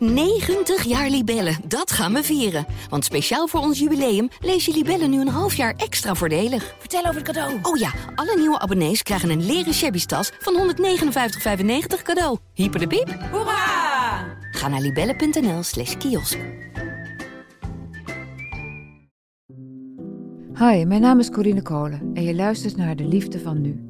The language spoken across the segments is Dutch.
90 jaar Libellen, dat gaan we vieren. Want speciaal voor ons jubileum lees je Libellen nu een half jaar extra voordelig. Vertel over het cadeau. Oh ja, alle nieuwe abonnees krijgen een leren shabby tas van 159,95 cadeau. Hyper de piep. Hoera! Ga naar libellen.nl slash kiosk. Hi, mijn naam is Corine Kolen en je luistert naar De Liefde van Nu.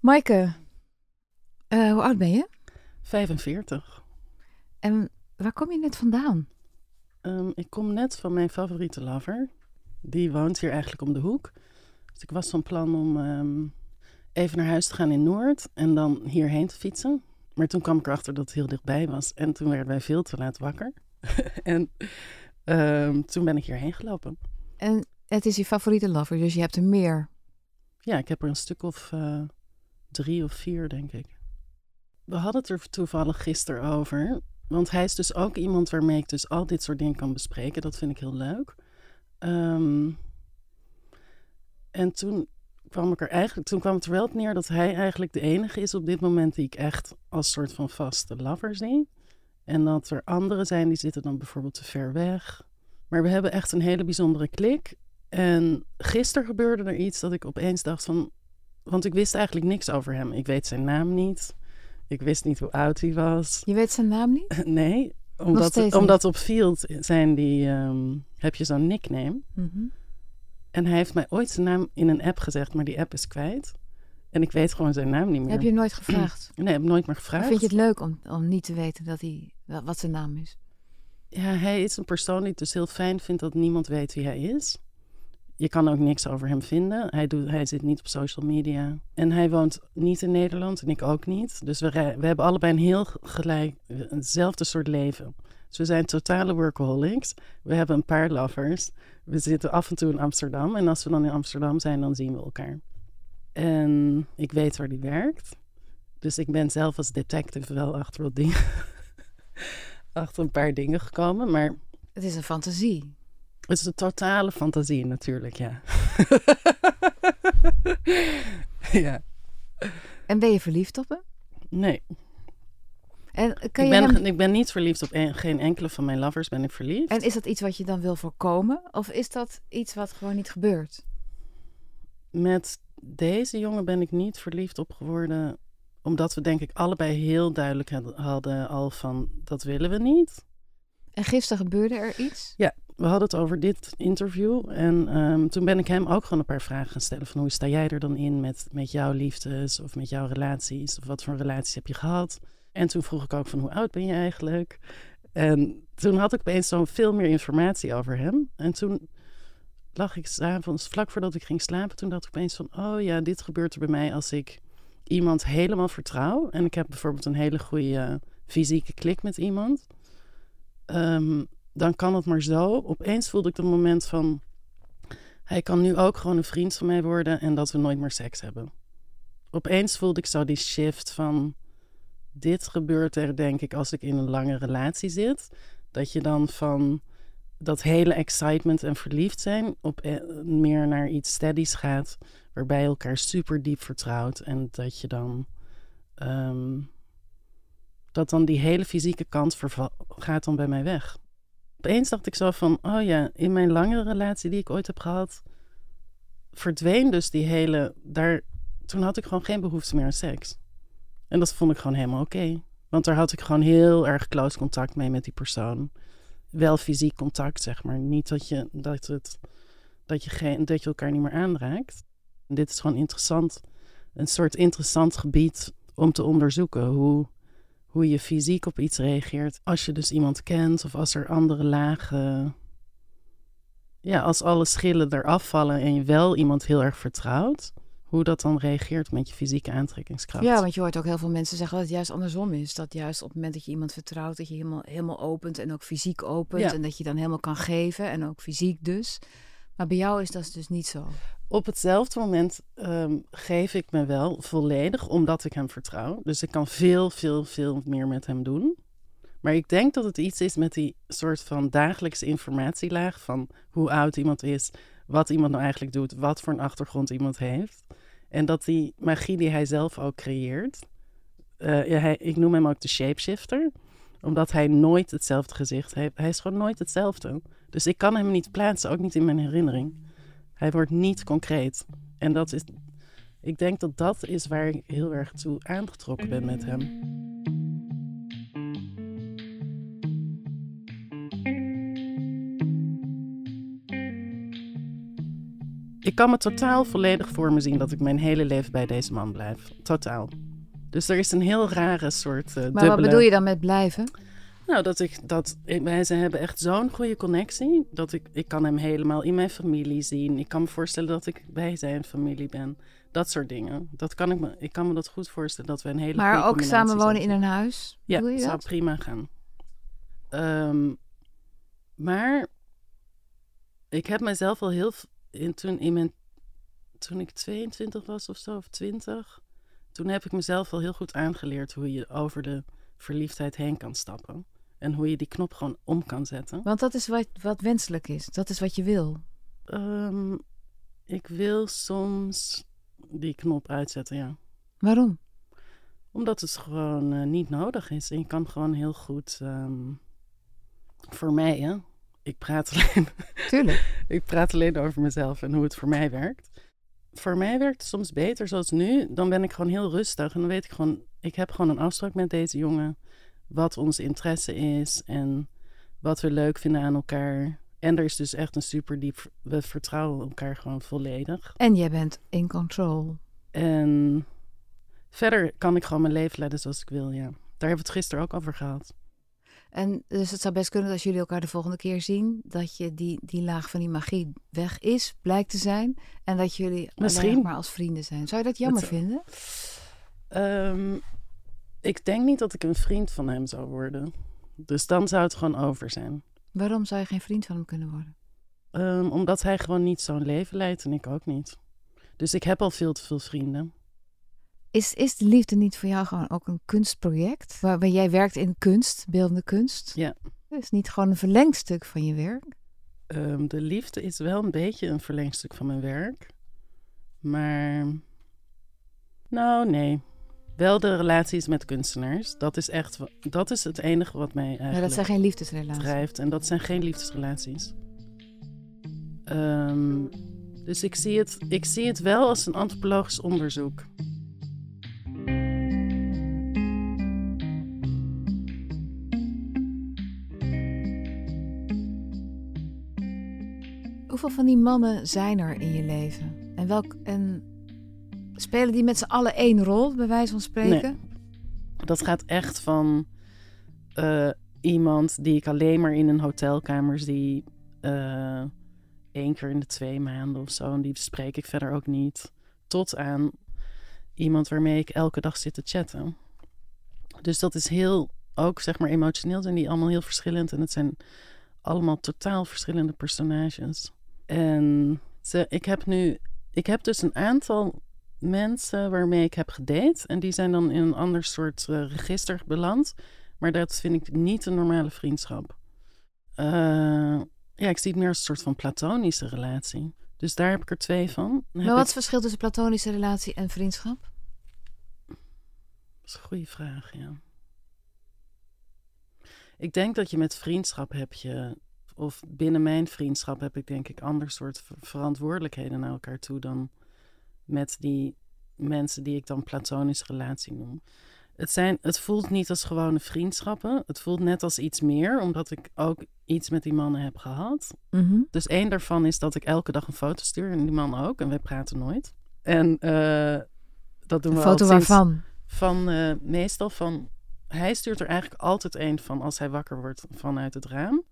Maaike, eh, hoe oud ben je? 45. En waar kom je net vandaan? Ehm, ik kom net van mijn favoriete lover. Die woont hier eigenlijk om de hoek. Dus ik was van plan om ehm, even naar huis te gaan in Noord en dan hierheen te fietsen. Maar toen kwam ik erachter dat het heel dichtbij was. En toen werden wij veel te laat wakker. en ehm, toen ben ik hierheen gelopen. En het is je favoriete lover, dus je hebt er meer. Ja, ik heb er een stuk of eh, drie of vier, denk ik. We hadden het er toevallig gisteren over. Want hij is dus ook iemand waarmee ik dus al dit soort dingen kan bespreken. Dat vind ik heel leuk. Ehm, en toen kwam ik er eigenlijk, toen kwam het er wel op neer dat hij eigenlijk de enige is op dit moment die ik echt als soort van vaste lover zie. En dat er anderen zijn die zitten dan bijvoorbeeld te ver weg. Maar we hebben echt een hele bijzondere klik. En gisteren gebeurde er iets dat ik opeens dacht van, want ik wist eigenlijk niks over hem. Ik weet zijn naam niet. Ik wist niet hoe oud hij was. Je weet zijn naam niet? Nee, omdat, omdat op Field zijn die, ehm, heb je zo'n nickname. Mhm. En hij heeft mij ooit zijn naam in een app gezegd, maar die app is kwijt. En ik weet gewoon zijn naam niet meer. Heb je hem nooit gevraagd? Nee, heb nooit meer Of gevraagd. vind je het leuk om, om niet te weten dat hij, wa- wat zijn naam is? Ja, hij is een persoon die het dus heel fijn vindt dat niemand weet wie hij is. Je kan ook niks over hem vinden. Hij, doet, hij zit niet op social media. En hij woont niet in Nederland en ik ook niet. Dus we, we hebben allebei een heel gelijk, hetzelfde soort leven. Dus we zijn totale workaholics. We hebben een paar lovers. We zitten af en toe in Amsterdam. En als we dan in Amsterdam zijn, dan zien we elkaar. En ik weet waar die werkt. Dus ik ben zelf als detective wel achter wat dingen. achter een paar dingen gekomen. Maar Het is een fantasie. Het is een totale fantasie natuurlijk, ja. ja. En ben je verliefd op hem? Nee, En, kan ik ben, hem- ik ben niet verliefd op een- geen enkele van mijn lovers ben ik verliefd. en is dat iets wat je dan wil voorkomen? Of is dat iets wat gewoon niet gebeurt? Met deze jongen ben ik niet verliefd op geworden. Omdat we denk ik allebei heel duidelijk had- hadden al van dat willen we niet. En gisteren gebeurde er iets? We hadden het over dit interview. En ehm, toen ben ik hem ook gewoon een paar vragen gaan stellen. Van hoe sta jij er dan in met, met jouw liefdes of met jouw relaties? Of wat voor relaties heb je gehad? En toen vroeg ik ook van hoe oud ben je eigenlijk? En toen had ik opeens zo veel meer informatie over hem. En toen lag ik s'avonds, vlak voordat ik ging slapen, toen dacht ik opeens van... Oh ja, dit gebeurt er bij mij als ik iemand helemaal vertrouw. En ik heb bijvoorbeeld een hele goede fysieke klik met iemand. Ehm, dan kan het maar zo. Opeens voelde ik het moment van... Hij kan nu ook gewoon een vriend van mij worden en dat we nooit meer seks hebben. Opeens voelde ik zo die shift van... Dit gebeurt er denk ik als ik in een lange relatie zit. Dat je dan van dat hele excitement en verliefd zijn... op eh, meer naar iets steadies gaat... waarbij je elkaar super diep vertrouwt. En dat je dan... ehm, dat dan die hele fysieke kant gaat dan bij mij weg opeens dacht ik zo van, oh ja, in mijn langere relatie die ik ooit heb gehad, verdween dus die hele, daar, toen had ik gewoon geen behoefte meer aan seks. En dat vond ik gewoon helemaal oké. Want daar had ik gewoon heel erg close contact mee met die persoon. Wel fysiek contact, zeg maar. Niet dat je, dat het, dat je, geen, dat je elkaar niet meer aanraakt. Dit is gewoon interessant, een soort interessant gebied om te onderzoeken. Hoe, hoe je fysiek op iets reageert. Als je dus iemand kent of als er andere lagen. Ja, als alle schillen eraf vallen en je wel iemand heel erg vertrouwt. hoe dat dan reageert met je fysieke aantrekkingskracht. Ja, want je hoort ook heel veel mensen zeggen dat het juist andersom is. Dat juist op het moment dat je iemand vertrouwt, dat je helemaal, helemaal opent en ook fysiek opent. Ja. En dat je dan helemaal kan geven en ook fysiek dus. Maar bij jou is dat dus niet zo. Op hetzelfde moment ehm, geef ik me wel volledig, omdat ik hem vertrouw. Dus ik kan veel, veel, veel meer met hem doen. Maar ik denk dat het iets is met die soort van dagelijkse informatielaag van hoe oud iemand is, wat iemand nou eigenlijk doet, wat voor een achtergrond iemand heeft. En dat die magie die hij zelf ook creëert. eh, ik noem hem ook de shapeshifter, omdat hij nooit hetzelfde gezicht heeft. Hij is gewoon nooit hetzelfde. Dus ik kan hem niet plaatsen, ook niet in mijn herinnering. Hij wordt niet concreet. En dat is, ik denk dat dat is waar ik heel erg toe aangetrokken ben met hem. Ik kan me totaal volledig voor me zien dat ik mijn hele leven bij deze man blijf. Totaal. Dus er is een heel rare soort eh Maar dubbele... wat bedoel je dan met blijven? Nou, dat ik dat ik- wij ze hebben echt zo'n goede connectie dat ik ik kan hem helemaal in mijn familie zien. Ik kan me voorstellen dat ik bij zijn familie ben. Dat soort dingen. Dat kan ik me ik kan me dat goed voorstellen dat we een hele Maar ook samen wonen in een huis? Ja, Doe je zou dat? prima gaan. Ehm, maar ik heb mezelf al heel in, toen in mijn toen ik 22 was of zo of 20, toen heb ik mezelf al heel goed aangeleerd hoe je over de verliefdheid heen kan stappen. En hoe je die knop gewoon om kan zetten. Want dat is wat, wat wenselijk is. Dat is wat je wil. Ehm, ik wil soms die knop uitzetten, ja. Waarom? Omdat het gewoon eh, niet nodig is. En je kan gewoon heel goed. ehm, voor mij, hè? Ik praat, alleen, Tuurlijk. ik praat alleen over mezelf en hoe het voor mij werkt. Voor mij werkt het soms beter zoals nu. Dan ben ik gewoon heel rustig. En dan weet ik gewoon. Ik heb gewoon een afspraak met deze jongen. Wat onze interesse is. En wat we leuk vinden aan elkaar. En er is dus echt een super diep. We vertrouwen elkaar gewoon volledig. En jij bent in control. En verder kan ik gewoon mijn leven leiden zoals ik wil, ja. Daar hebben we het gisteren ook over gehad. En dus het zou best kunnen dat als jullie elkaar de volgende keer zien, dat je die, die laag van die magie weg is, blijkt te zijn. En dat jullie Misschien. maar als vrienden zijn. Zou je dat jammer Dat- vinden? Ehm, ik denk niet dat ik een vriend van hem zou worden. Dus dan zou het gewoon over zijn. Waarom zou je geen vriend van hem kunnen worden? Ehm, omdat hij gewoon niet zo'n leven leidt en ik ook niet. Dus ik heb al veel te veel vrienden. Is, is de liefde niet voor jou gewoon ook een kunstproject? Waarbij jij werkt in kunst, beeldende kunst? Ja. Het is niet gewoon een verlengstuk van je werk. Ehm, de liefde is wel een beetje een verlengstuk van mijn werk. Maar. Nou, nee. Wel de relaties met kunstenaars. Dat is echt. Dat is het enige wat mij eigenlijk. Maar dat zijn geen liefdesrelaties. drijft. En dat zijn geen liefdesrelaties. Ehm, dus ik zie, het, ik zie het wel als een antropologisch onderzoek. Hoeveel van die mannen zijn er in je leven? En, welk, en spelen die met z'n allen één rol, bij wijze van spreken? Dat gaat echt van eh, iemand die ik alleen maar in een hotelkamer zie. eh één keer in de twee maanden of zo. En die spreek ik verder ook niet. Tot aan iemand waarmee ik elke dag zit te chatten. Dus dat is heel, ook zeg maar emotioneel zijn die allemaal heel verschillend. En het zijn allemaal totaal verschillende personages. En ze, ik heb nu, ik heb dus een aantal mensen waarmee ik heb gedate. En die zijn dan in een ander soort eh, register beland. Maar dat vind ik niet een normale vriendschap. Eh, ja, ik zie het meer als een soort van platonische relatie. Dus daar heb ik er twee van. Dan Maar heb wat is het verschil tussen platonische relatie en vriendschap? Dat is een goede vraag, ja. Ik denk dat je met vriendschap heb je, of binnen mijn vriendschap heb ik denk ik ander soort ver- verantwoordelijkheden naar elkaar toe dan met die mensen die ik dan platonische relatie noem. Het, zijn, het voelt niet als gewone vriendschappen. Het voelt net als iets meer, omdat ik ook iets met die mannen heb gehad. Dus één daarvan is dat ik elke dag een foto stuur en die man ook. En wij praten nooit. En eh, dat doen Een we foto waarvan? van eh, meestal van. Hij stuurt er eigenlijk altijd een van als hij wakker wordt vanuit het raam.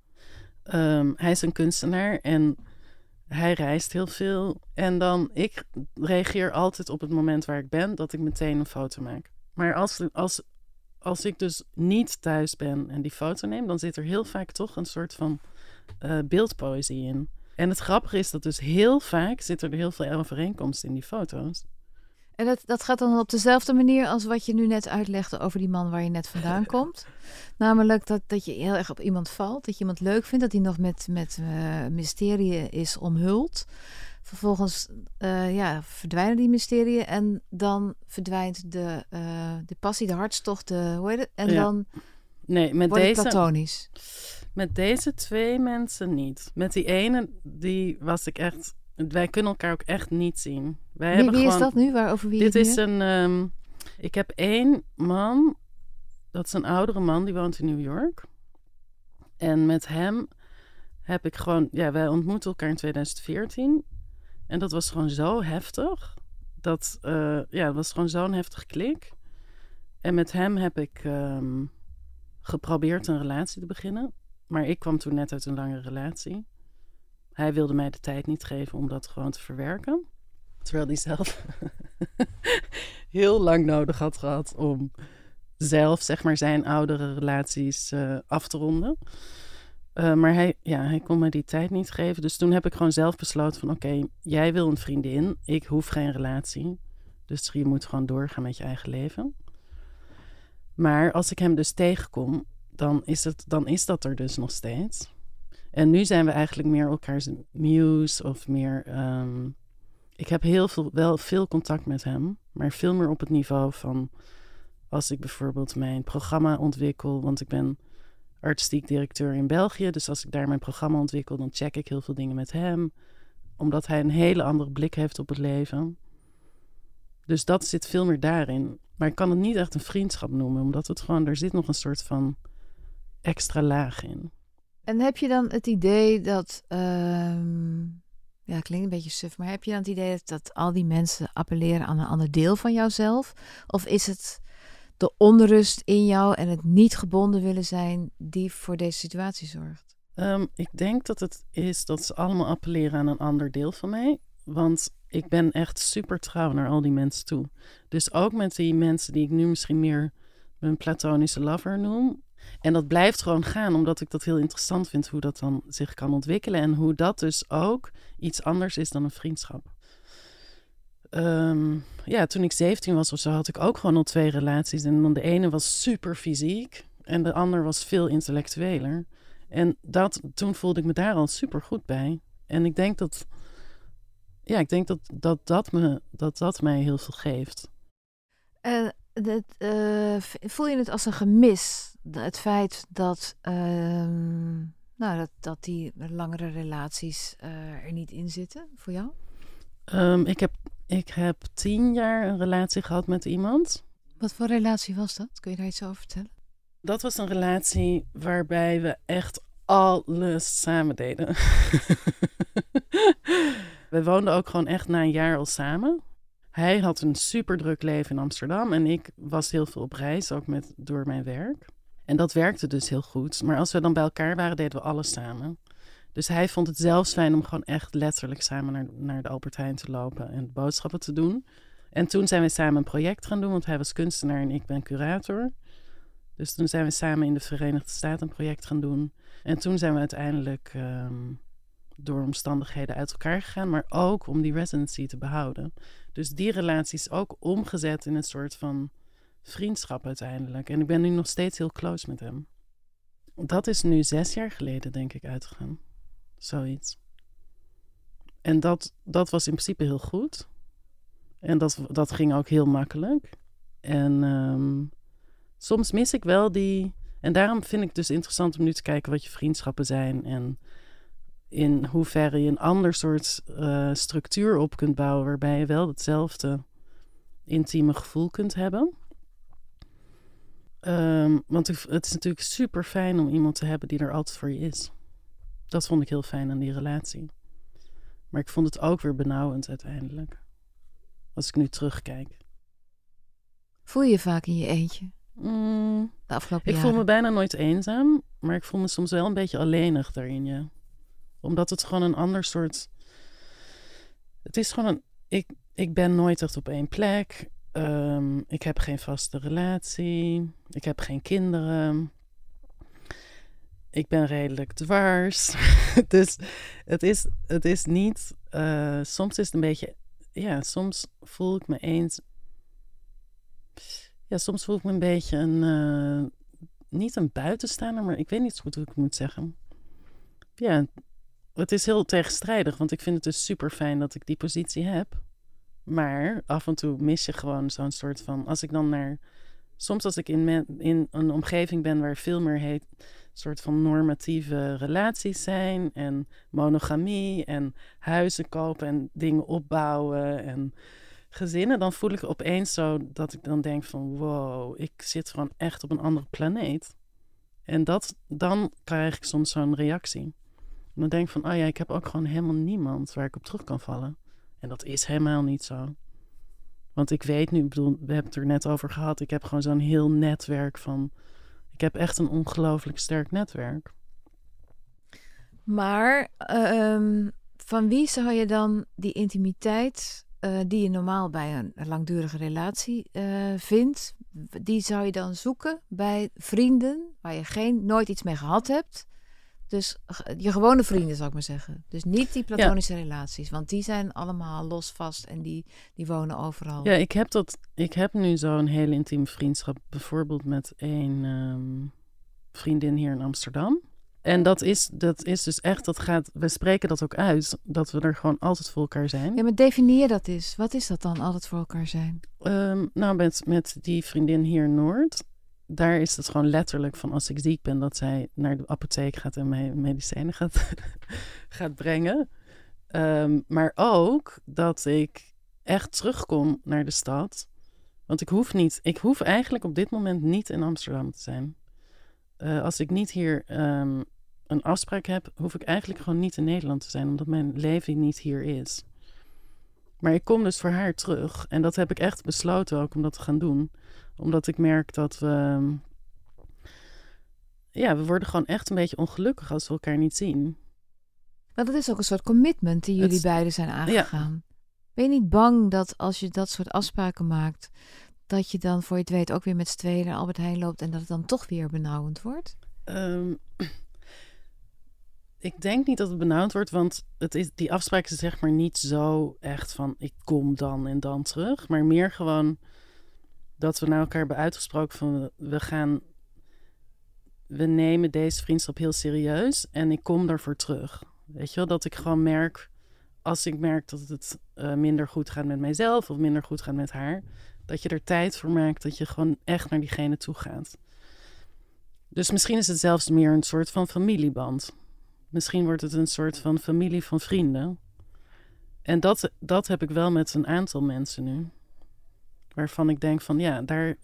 Ehm, hij is een kunstenaar en Hij reist heel veel. En dan, ik reageer altijd op het moment waar ik ben, dat ik meteen een foto maak. Maar als, als, als ik dus niet thuis ben en die foto neem, dan zit er heel vaak toch een soort van uh, beeldpoëzie in. En het grappige is dat dus heel vaak zit er heel veel overeenkomsten in die foto's. En dat, dat gaat dan op dezelfde manier als wat je nu net uitlegde over die man waar je net vandaan komt. Namelijk dat, dat je heel erg op iemand valt, dat je iemand leuk vindt, dat hij nog met, met uh, mysterie is omhuld. Vervolgens uh, ja, verdwijnen die mysterieën en dan verdwijnt de, uh, de passie, de hartstocht, de, hoe heet het? En ja. dan nee, met deze, platonisch. Met deze twee mensen niet. Met die ene, die was ik echt... Wij kunnen elkaar ook echt niet zien. Wij wie, hebben wie gewoon, is dat nu? Waar, over wie Dit is een... Um, ik heb één man, dat is een oudere man, die woont in New York. En met hem heb ik gewoon... Ja, wij ontmoeten elkaar in 2014. En dat was gewoon zo heftig. Dat, uh, ja, dat was gewoon zo'n heftig klik. En met hem heb ik um, geprobeerd een relatie te beginnen. Maar ik kwam toen net uit een lange relatie. Hij wilde mij de tijd niet geven om dat gewoon te verwerken. Terwijl hij zelf heel lang nodig had gehad om zelf, zeg maar, zijn oudere relaties uh, af te ronden. Uh, maar hij, ja, hij kon me die tijd niet geven. Dus toen heb ik gewoon zelf besloten van... oké, jij wil een vriendin. Ik hoef geen relatie. Dus je moet gewoon doorgaan met je eigen leven. Maar als ik hem dus tegenkom... dan is, het, dan is dat er dus nog steeds. En nu zijn we eigenlijk meer elkaars muse of meer... Um, ik heb heel veel, wel veel contact met hem. Maar veel meer op het niveau van... als ik bijvoorbeeld mijn programma ontwikkel... want ik ben artistiek directeur in België. Dus als ik daar mijn programma ontwikkel, dan check ik heel veel dingen met hem. Omdat hij een hele andere blik heeft op het leven. Dus dat zit veel meer daarin. Maar ik kan het niet echt een vriendschap noemen, omdat het gewoon, er zit nog een soort van extra laag in. En heb je dan het idee dat, uh, ja, klinkt een beetje suf, maar heb je dan het idee dat, dat al die mensen appelleren aan een ander deel van jouzelf? Of is het de onrust in jou en het niet gebonden willen zijn die voor deze situatie zorgt? Um, ik denk dat het is dat ze allemaal appelleren aan een ander deel van mij. Want ik ben echt super trouw naar al die mensen toe. Dus ook met die mensen die ik nu misschien meer mijn platonische lover noem. En dat blijft gewoon gaan, omdat ik dat heel interessant vind hoe dat dan zich kan ontwikkelen. En hoe dat dus ook iets anders is dan een vriendschap. Um, ja, toen ik 17 was of zo, had ik ook gewoon al twee relaties. En dan de ene was super fysiek en de ander was veel intellectueler. En dat, toen voelde ik me daar al super goed bij. En ik denk dat, ja, ik denk dat dat, dat, me, dat, dat mij heel veel geeft. Uh, dat, uh, voel je het als een gemis? Het feit dat, uh, nou, dat, dat die langere relaties uh, er niet in zitten voor jou? Um, ik heb ik heb tien jaar een relatie gehad met iemand. Wat voor relatie was dat? Kun je daar iets over vertellen? Dat was een relatie waarbij we echt alles samen deden. we woonden ook gewoon echt na een jaar al samen. Hij had een super druk leven in Amsterdam en ik was heel veel op reis, ook met, door mijn werk. En dat werkte dus heel goed. Maar als we dan bij elkaar waren, deden we alles samen. Dus hij vond het zelfs fijn om gewoon echt letterlijk samen naar, naar de Albert Heijn te lopen en boodschappen te doen. En toen zijn we samen een project gaan doen, want hij was kunstenaar en ik ben curator. Dus toen zijn we samen in de Verenigde Staten een project gaan doen. En toen zijn we uiteindelijk um, door omstandigheden uit elkaar gegaan, maar ook om die residency te behouden. Dus die relatie is ook omgezet in een soort van vriendschap uiteindelijk. En ik ben nu nog steeds heel close met hem. Dat is nu zes jaar geleden, denk ik, uitgegaan. Zoiets. En dat, dat was in principe heel goed. En dat, dat ging ook heel makkelijk. En um, soms mis ik wel die. En daarom vind ik het dus interessant om nu te kijken wat je vriendschappen zijn. En in hoeverre je een ander soort uh, structuur op kunt bouwen. Waarbij je wel hetzelfde intieme gevoel kunt hebben. Um, want het is natuurlijk super fijn om iemand te hebben die er altijd voor je is. Dat vond ik heel fijn aan die relatie. Maar ik vond het ook weer benauwend uiteindelijk. Als ik nu terugkijk. Voel je je vaak in je eentje? Mm, de afgelopen ik jaren? voel me bijna nooit eenzaam, maar ik voel me soms wel een beetje alleenig daarin, ja. Omdat het gewoon een ander soort Het is gewoon een. Ik, ik ben nooit echt op één plek. Ehm, ik heb geen vaste relatie. Ik heb geen kinderen. Ik ben redelijk dwars. dus het is, het is niet. eh, soms is het een beetje. Ja, soms voel ik me eens. Ja, soms voel ik me een beetje een. eh, niet een buitenstaander, maar ik weet niet goed hoe ik het moet zeggen. Ja, het is heel tegenstrijdig, want ik vind het dus super fijn dat ik die positie heb. Maar af en toe mis je gewoon zo'n soort van. Als ik dan naar. Soms als ik in, in een omgeving ben waar veel meer heet. soort van normatieve relaties zijn. En monogamie. En huizen kopen en dingen opbouwen. En gezinnen. Dan voel ik opeens zo dat ik dan denk van wow, ik zit gewoon echt op een andere planeet. En dat, dan krijg ik soms zo'n reactie. Dan denk ik van, oh ja, ik heb ook gewoon helemaal niemand waar ik op terug kan vallen. En dat is helemaal niet zo. Want ik weet nu, ik bedoel, we hebben het er net over gehad. Ik heb gewoon zo'n heel netwerk van. Ik heb echt een ongelooflijk sterk netwerk. Maar ehm, van wie zou je dan die intimiteit eh, die je normaal bij een langdurige relatie eh, vindt, die zou je dan zoeken bij vrienden waar je geen, nooit iets mee gehad hebt? Dus je gewone vrienden zou ik maar zeggen. Dus niet die platonische relaties, want die zijn allemaal los vast en die, die wonen overal. Ja, ik heb, dat, ik heb nu zo'n hele intieme vriendschap. Bijvoorbeeld met een ehm, vriendin hier in Amsterdam. En dat is, dat is dus echt, dat gaat, we spreken dat ook uit, dat we er gewoon altijd voor elkaar zijn. Ja, maar definieer dat eens. Wat is dat dan, altijd voor elkaar zijn? Ehm, nou, met, met die vriendin hier in Noord, daar is het gewoon letterlijk van als ik ziek ben, dat zij naar de apotheek gaat en mij medicijnen gaat, gaat brengen. Ehm, maar ook dat ik echt terugkom naar de stad. Want ik hoef niet, ik hoef eigenlijk op dit moment niet in Amsterdam te zijn. Eh, als ik niet hier ehm, een afspraak heb, hoef ik eigenlijk gewoon niet in Nederland te zijn, omdat mijn leven niet hier is. Maar ik kom dus voor haar terug. En dat heb ik echt besloten ook om dat te gaan doen. Omdat ik merk dat we. Ja, we worden gewoon echt een beetje ongelukkig als we elkaar niet zien. Maar dat is ook een soort commitment die jullie Het- beiden zijn aangegaan. Ben je niet bang dat als je dat soort afspraken maakt, dat je dan voor je het weet ook weer met z'n tweeën naar Albert Heijn loopt en dat het dan toch weer benauwend wordt? Ehm, ik denk niet dat het benauwd wordt, want het is, die afspraak is zeg maar niet zo echt van ik kom dan en dan terug. Maar meer gewoon dat we naar elkaar hebben uitgesproken van we- gaan, we nemen deze vriendschap heel serieus en ik kom daarvoor terug. Weet je wel, dat ik gewoon merk, als ik merk dat het eh, minder goed gaat met mijzelf of minder goed gaat met haar, dat je er tijd voor maakt, dat je gewoon echt naar diegene toe gaat. Dus misschien is het zelfs meer een soort van familieband. Misschien wordt het een soort van familie van vrienden. En dat, dat heb ik wel met een aantal mensen nu. Waarvan ik denk van ja, daar.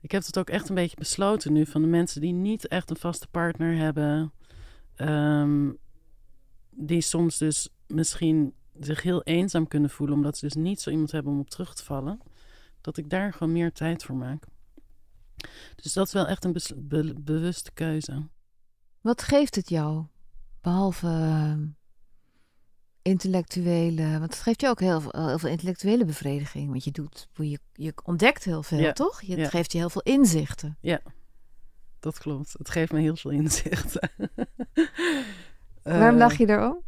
Ik heb het ook echt een beetje besloten nu van de mensen die niet echt een vaste partner hebben. ehm, die soms dus misschien zich heel eenzaam kunnen voelen, omdat ze dus niet zo iemand hebben om op terug te vallen. Dat ik daar gewoon meer tijd voor maak. Dus dat is wel echt een bewuste keuze. Wat geeft het jou? Behalve eh, intellectuele, want het geeft je ook heel, veel- heel veel intellectuele bevrediging. Want je doet, je, je ontdekt heel veel, Ja, toch? Je, het ja. geeft je heel veel inzichten. Dat klopt. Het geeft me heel veel inzicht. Waarom Eh, lach je daarom?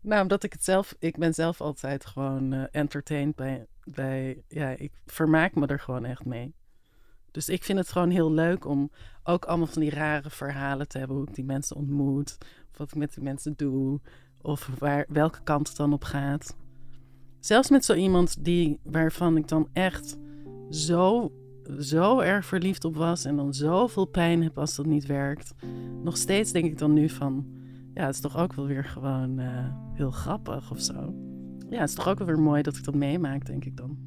Nou, omdat ik het zelf... Ik ben zelf altijd gewoon eh entertained bij, bij... Ja, ik vermaak me er gewoon echt mee. Dus ik vind het gewoon heel leuk om ook allemaal van die rare verhalen te hebben. Hoe ik die mensen ontmoet. Wat ik met die mensen doe. Of waar, welke kant het dan op gaat. Zelfs met zo iemand die, waarvan ik dan echt zo, zo erg verliefd op was. En dan zoveel pijn heb als dat niet werkt. Nog steeds denk ik dan nu van... Ja, het is toch ook wel weer gewoon eh, heel grappig of zo. Ja, het is toch ook wel weer mooi dat ik dat meemaak, denk ik dan.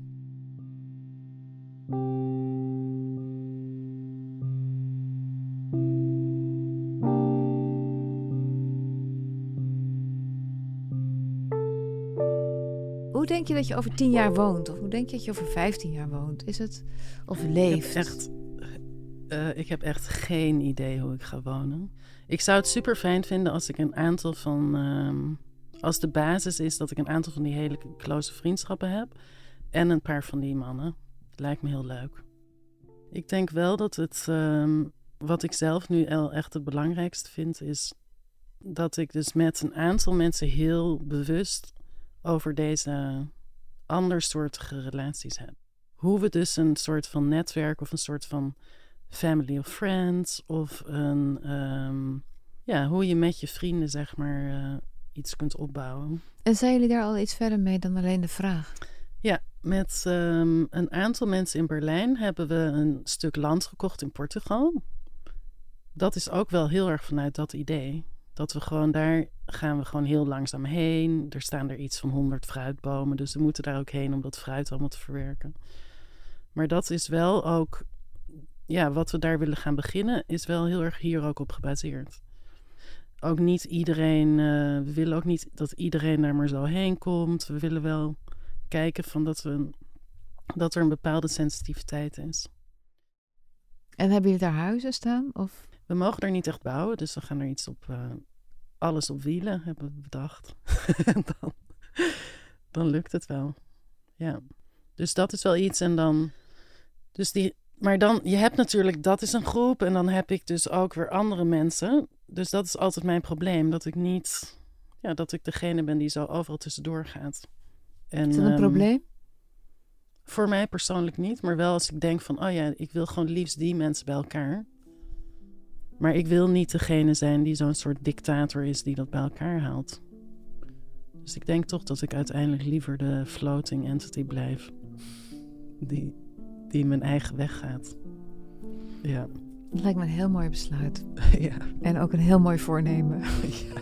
Denk je dat je over tien jaar woont? Of hoe denk je dat je over vijftien jaar woont? Is het of Ik leeft? heb echt, eh, ik heb echt geen idee hoe ik ga wonen. Ik zou het super fijn vinden als ik een aantal van ehm, als de basis is dat ik een aantal van die hele close vriendschappen heb. En een paar van die mannen. Lijkt me heel leuk. Ik denk wel dat het, ehm, wat ik zelf nu echt het belangrijkste vind, is dat ik dus met een aantal mensen heel bewust over deze andersoortige relaties heb. Hoe we dus een soort van netwerk of een soort van family of friends of een, ehm, ja, hoe je met je vrienden zeg maar uh, iets kunt opbouwen. En zijn jullie daar al iets verder mee dan alleen de vraag? Ja, met um, een aantal mensen in Berlijn hebben we een stuk land gekocht in Portugal. Dat is ook wel heel erg vanuit dat idee. Dat we gewoon daar gaan we gewoon heel langzaam heen. Er staan er iets van honderd fruitbomen, dus we moeten daar ook heen om dat fruit allemaal te verwerken. Maar dat is wel ook, ja, wat we daar willen gaan beginnen, is wel heel erg hier ook op gebaseerd. Ook niet iedereen, uh, we willen ook niet dat iedereen daar maar zo heen komt. We willen wel kijken van dat, we, dat er een bepaalde sensitiviteit is. En hebben jullie daar huizen staan? Of? We mogen er niet echt bouwen, dus we gaan er iets op, uh, alles op wielen, hebben we bedacht. dan, dan lukt het wel. Ja. Dus dat is wel iets. En dan. Dus die. Maar dan, je hebt natuurlijk, dat is een groep. En dan heb ik dus ook weer andere mensen. Dus dat is altijd mijn probleem. Dat ik niet. Ja, dat ik degene ben die zo overal tussendoor gaat. En, is dat een um, probleem? Voor mij persoonlijk niet. Maar wel als ik denk van, oh ja, ik wil gewoon liefst die mensen bij elkaar. Maar ik wil niet degene zijn die zo'n soort dictator is die dat bij elkaar haalt. Dus ik denk toch dat ik uiteindelijk liever de floating entity blijf. Die, die mijn eigen weg gaat. Ja. Dat lijkt me een heel mooi besluit. ja. En ook een heel mooi voornemen. ja.